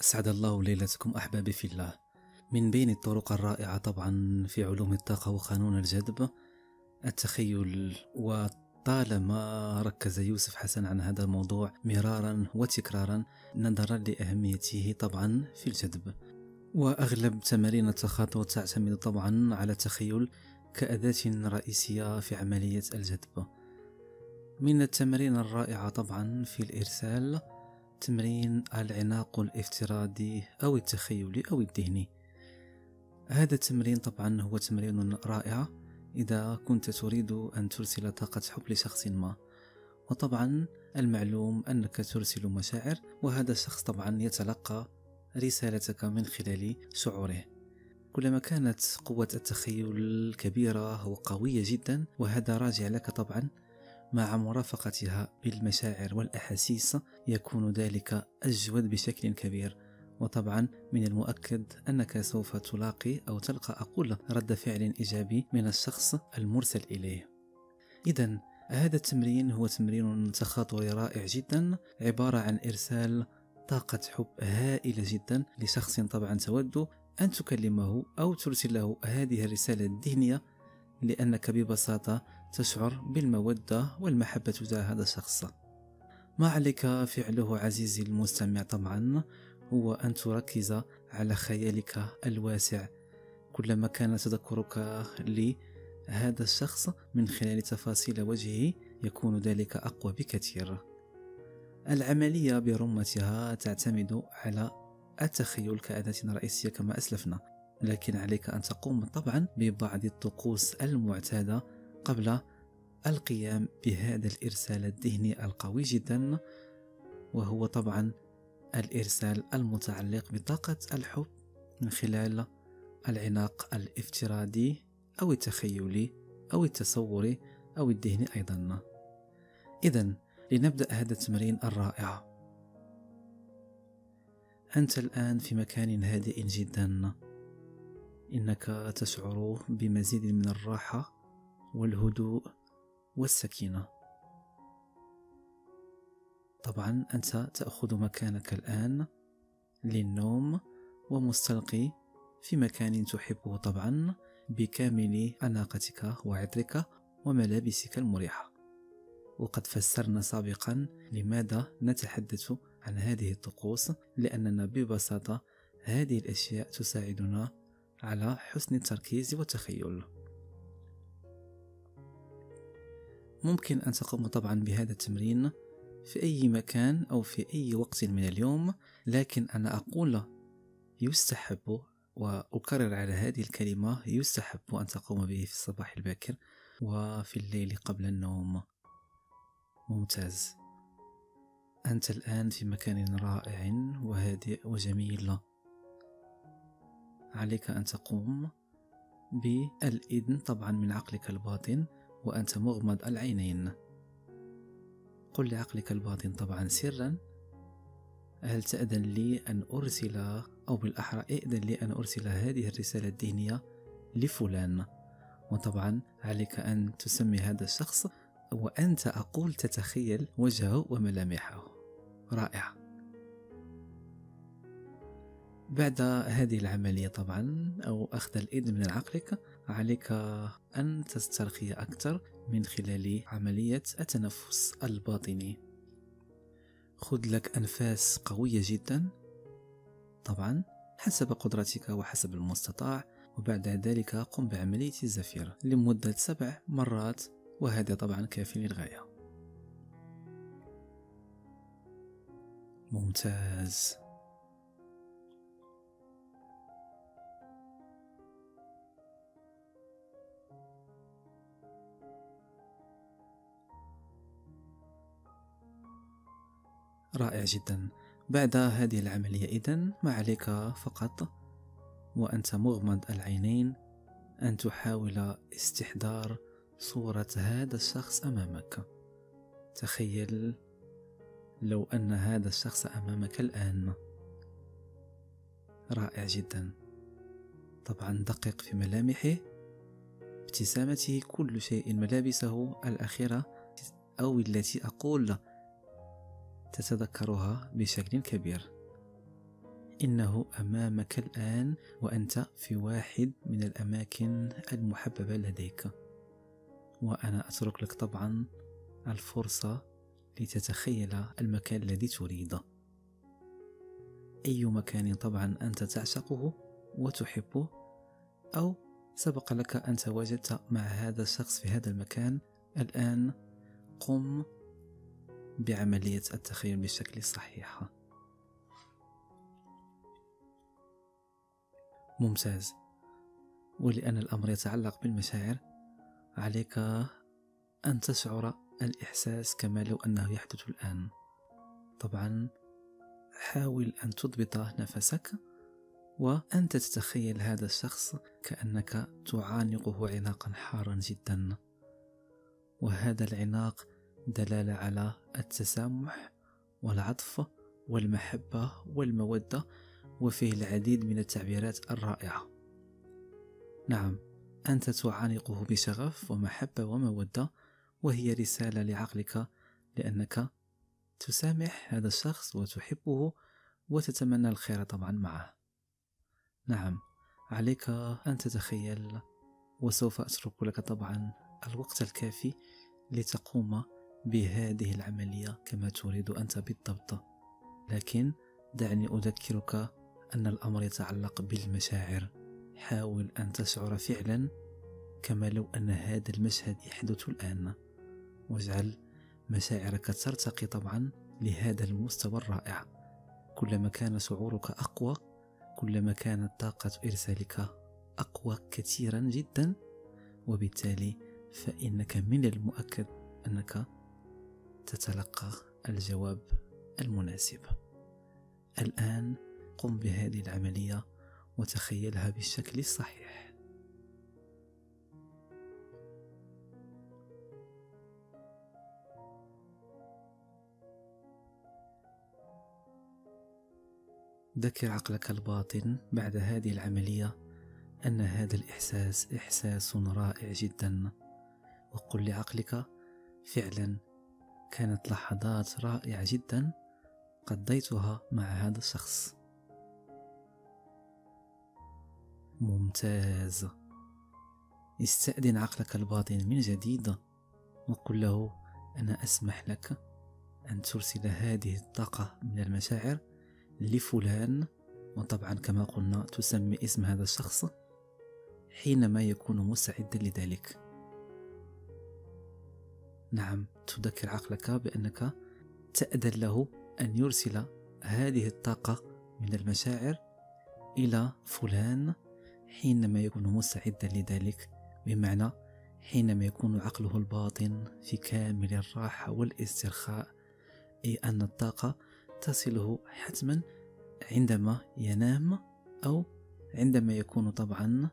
أسعد الله ليلتكم أحبابي في الله. من بين الطرق الرائعة طبعا في علوم الطاقة وقانون الجذب التخيل وطالما ركز يوسف حسن عن هذا الموضوع مرارا وتكرارا نظرا لأهميته طبعا في الجذب. وأغلب تمارين التخاطر تعتمد طبعا على التخيل كأداة رئيسية في عملية الجذب. من التمارين الرائعة طبعا في الإرسال تمرين العناق الافتراضي أو التخيلي أو الذهني هذا التمرين طبعا هو تمرين رائع إذا كنت تريد أن ترسل طاقة حب لشخص ما. وطبعا المعلوم أنك ترسل مشاعر وهذا الشخص طبعا يتلقى رسالتك من خلال شعوره. كلما كانت قوة التخيل كبيرة وقوية جدا وهذا راجع لك طبعا مع مرافقتها بالمشاعر والأحاسيس يكون ذلك أجود بشكل كبير. وطبعا من المؤكد أنك سوف تلاقي أو تلقى أقول رد فعل إيجابي من الشخص المرسل إليه. إذا هذا التمرين هو تمرين تخاطري رائع جدا عبارة عن إرسال طاقة حب هائلة جدا لشخص طبعا تود أن تكلمه أو ترسل له هذه الرسالة الذهنية لأنك ببساطة تشعر بالمودة والمحبة تجاه هذا الشخص. ما عليك فعله عزيزي المستمع طبعا هو أن تركز على خيالك الواسع. كلما كان تذكرك لهذا الشخص من خلال تفاصيل وجهه يكون ذلك أقوى بكثير. العملية برمتها تعتمد على التخيل كأداة رئيسية كما أسلفنا لكن عليك أن تقوم طبعا ببعض الطقوس المعتادة قبل القيام بهذا الإرسال الذهني القوي جدا وهو طبعا الإرسال المتعلق بطاقة الحب من خلال العناق الافتراضي أو التخيلي أو التصوري أو الذهني أيضا. إذا لنبدأ هذا التمرين الرائع. أنت الآن في مكان هادئ جدا. إنك تشعر بمزيد من الراحة والهدوء والسكينة. طبعا أنت تأخذ مكانك الآن للنوم ومستلقي في مكان تحبه طبعا بكامل أناقتك وعطرك وملابسك المريحة. وقد فسرنا سابقا لماذا نتحدث عن هذه الطقوس لأننا ببساطة هذه الأشياء تساعدنا على حسن التركيز والتخيل. ممكن أن تقوم طبعا بهذا التمرين في أي مكان أو في أي وقت من اليوم لكن أنا أقول يستحب وأكرر على هذه الكلمة يستحب أن تقوم به في الصباح الباكر وفي الليل قبل النوم. ممتاز. أنت الآن في مكان رائع وهادئ وجميل. عليك أن تقوم بالإذن طبعا من عقلك الباطن. وأنت مغمض العينين. قل لعقلك الباطن طبعا سرا. هل تأذن لي أن أرسل أو بالأحرى ائذن لي أن أرسل هذه الرسالة الذهنية لفلان؟ وطبعا عليك أن تسمي هذا الشخص وأنت أقول تتخيل وجهه وملامحه. رائع. بعد هذه العملية طبعا أو أخذ الإذن من عقلك عليك أن تسترخي أكثر من خلال عملية التنفس الباطني. خذ لك أنفاس قوية جدا. طبعا حسب قدرتك وحسب المستطاع. وبعد ذلك قم بعملية الزفير لمدة سبع مرات وهذا طبعا كافي للغاية. ممتاز. رائع جدا. بعد هذه العملية إذن ما عليك فقط وأنت مغمض العينين أن تحاول استحضار صورة هذا الشخص أمامك. تخيل لو أن هذا الشخص أمامك الآن. رائع جدا. طبعا دقق في ملامحه ابتسامته كل شيء ملابسه الأخيرة أو التي أقول تتذكرها بشكل كبير. إنه أمامك الآن وأنت في واحد من الأماكن المحببة لديك. وأنا أترك لك طبعا الفرصة لتتخيل المكان الذي تريده أي مكان طبعا أنت تعشقه وتحبه أو سبق لك أن تواجدت مع هذا الشخص في هذا المكان الآن قم بعملية التخيل بشكل صحيح. ممتاز. ولأن الأمر يتعلق بالمشاعر عليك أن تشعر الإحساس كما لو أنه يحدث الآن. طبعا حاول أن تضبط نفسك وأنت تتخيل هذا الشخص كأنك تعانقه عناقا حارا جدا. وهذا العناق دلالة على التسامح والعطف والمحبة والمودة وفيه العديد من التعبيرات الرائعة. نعم أنت تعانقه بشغف ومحبة ومودة وهي رسالة لعقلك لأنك تسامح هذا الشخص وتحبه وتتمنى الخير طبعا معه. نعم عليك أن تتخيل وسوف أترك لك طبعا الوقت الكافي لتقوم بهذه العملية كما تريد أنت بالضبط. لكن دعني أذكرك أن الأمر يتعلق بالمشاعر. حاول أن تشعر فعلا كما لو أن هذا المشهد يحدث الآن. واجعل مشاعرك ترتقي طبعا لهذا المستوى الرائع. كلما كان شعورك أقوى كلما كانت طاقة إرسالك أقوى كثيرا جدا وبالتالي فإنك من المؤكد أنك تتلقى الجواب المناسب. الآن قم بهذه العملية وتخيلها بالشكل الصحيح. ذكر عقلك الباطن بعد هذه العملية أن هذا الإحساس إحساس رائع جدا. وقل لعقلك فعلا كانت لحظات رائعة جدا قضيتها مع هذا الشخص. ممتاز. استأذن عقلك الباطن من جديد وقل له أنا أسمح لك أن ترسل هذه الطاقة من المشاعر لفلان. وطبعا كما قلنا تسمي اسم هذا الشخص حينما يكون مستعدا لذلك. نعم تذكر عقلك بأنك تأذن له أن يرسل هذه الطاقة من المشاعر إلى فلان حينما يكون مستعدا لذلك بمعنى حينما يكون عقله الباطن في كامل الراحة والاسترخاء أي أن الطاقة تصله حتما عندما ينام أو عندما يكون طبعا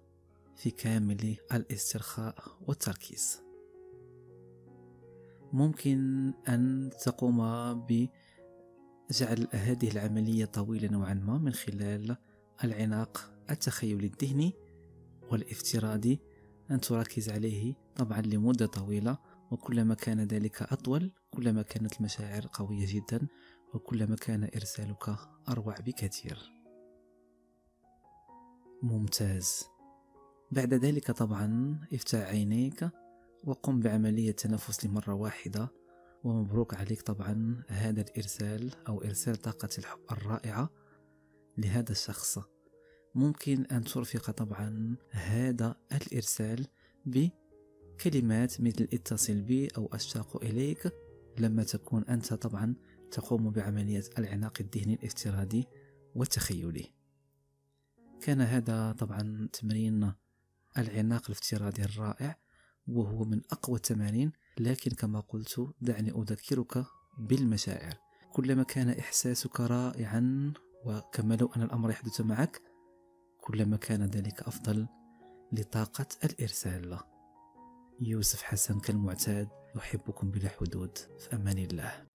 في كامل الاسترخاء والتركيز. ممكن أن تقوم بجعل هذه العملية طويلة نوعا ما من خلال العناق التخيل الذهني والافتراضي. أن تركز عليه طبعا لمدة طويلة وكلما كان ذلك أطول كلما كانت المشاعر قوية جدا وكلما كان إرسالك أروع بكثير. ممتاز. بعد ذلك طبعا افتح عينيك. وقم بعملية تنفس لمرة واحدة ومبروك عليك طبعا هذا الإرسال أو إرسال طاقة الحب الرائعة لهذا الشخص. ممكن أن ترفق طبعا هذا الإرسال بكلمات مثل اتصل بي أو أشتاق إليك. لما تكون أنت طبعا تقوم بعملية العناق الذهني الافتراضي والتخيلي. كان هذا طبعا تمرين العناق الافتراضي الرائع. وهو من أقوى التمارين لكن كما قلت دعني أذكرك بالمشاعر. كلما كان إحساسك رائعا وكما لو أن الأمر يحدث معك كلما كان ذلك أفضل لطاقة الإرسال. يوسف حسن كالمعتاد يحبكم بلا حدود. في أمان الله.